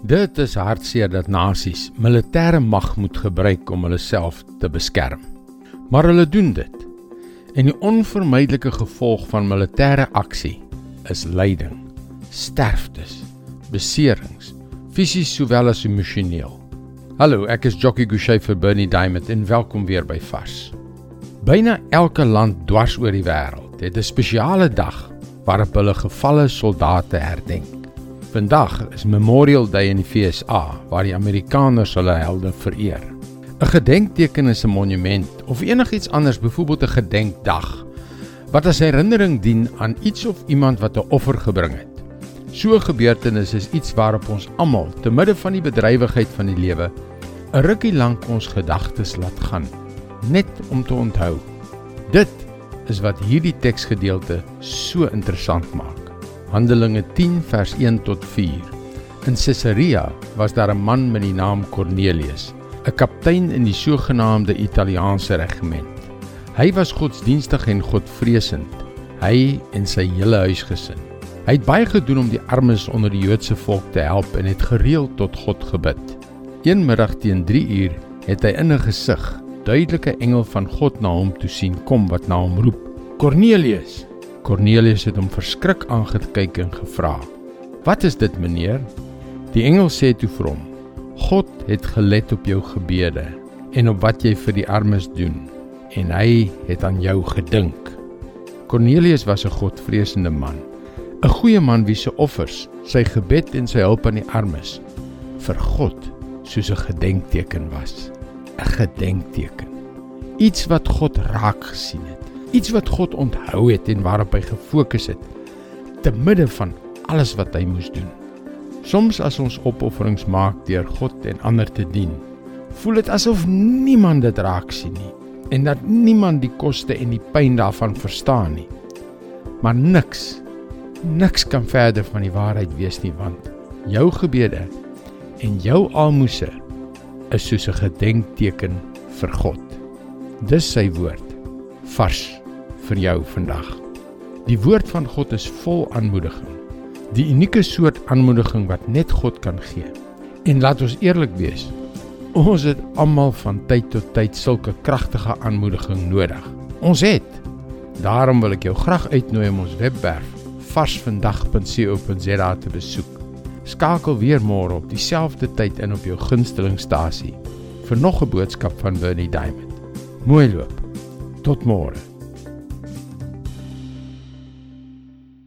Dit is hartseer dat nasies militêre mag moet gebruik om hulle self te beskerm. Maar hulle doen dit. En die onvermydelike gevolg van militêre aksie is lyding, sterftes, beserings, fisies sowel as emosioneel. Hallo, ek is Jockey Gouchee vir Bernie Diamond en welkom weer by Vars. Byna elke land dwars oor die wêreld het 'n spesiale dag waarop hulle gevalle soldate herdenk. Vandag is Memorial Day in die FSA waar die Amerikaners hulle helde vereer. 'n Gedenkteken is 'n monument of enigiets anders, byvoorbeeld 'n gedenkdag wat as herinnering dien aan iets of iemand wat 'n offer gebring het. So 'n gebeurtenis is iets waarop ons almal te midde van die bedrywigheid van die lewe 'n rukkie lank ons gedagtes laat gaan, net om te onthou. Dit is wat hierdie teksgedeelte so interessant maak. Handelinge 10 vers 1 tot 4. In Caesarea was daar 'n man met die naam Cornelius, 'n kaptein in die sogenaamde Italiaanse regiment. Hy was godsdienstig en godvreesend, hy en sy hele huisgesin. Hy het baie gedoen om die armes onder die Joodse volk te help en het gereeld tot God gebid. Een middag teen 3 uur het hy in 'n gesig duidelike engel van God na hom toe sien kom wat na hom roep: "Cornelius!" Cornelius het hom verskrik aangekyk en gevra: "Wat is dit, meneer?" Die engel sê toe vir hom: "God het gelet op jou gebede en op wat jy vir die armes doen, en hy het aan jou gedink." Cornelius was 'n godvreesende man, 'n goeie man wie se offers, sy gebed en sy hulp aan die armes vir God soos 'n gedenkteken was. 'n Gedenkteken. Iets wat God raak gesien het iets wat God onthou het en waarop hy gefokus het te midde van alles wat hy moes doen. Soms as ons opofferings maak deur God en ander te dien, voel dit asof niemand dit raak sien nie en dat niemand die koste en die pyn daarvan verstaan nie. Maar niks niks kan verder van die waarheid wees nie want jou gebede en jou almoses is soos 'n gedenkteken vir God. Dis sy woord vars vir jou vandag. Die woord van God is vol aanmoediging. Die unieke soort aanmoediging wat net God kan gee. En laat ons eerlik wees. Ons het almal van tyd tot tyd sulke kragtige aanmoediging nodig. Ons het. Daarom wil ek jou graag uitnooi om ons webwerf varsvandag.co.za te besoek. Skakel weer môre op dieselfde tyd in op jou gunstelingstasie vir nog 'n boodskap van Bernie Diamond. Mooi loop. Tot môre.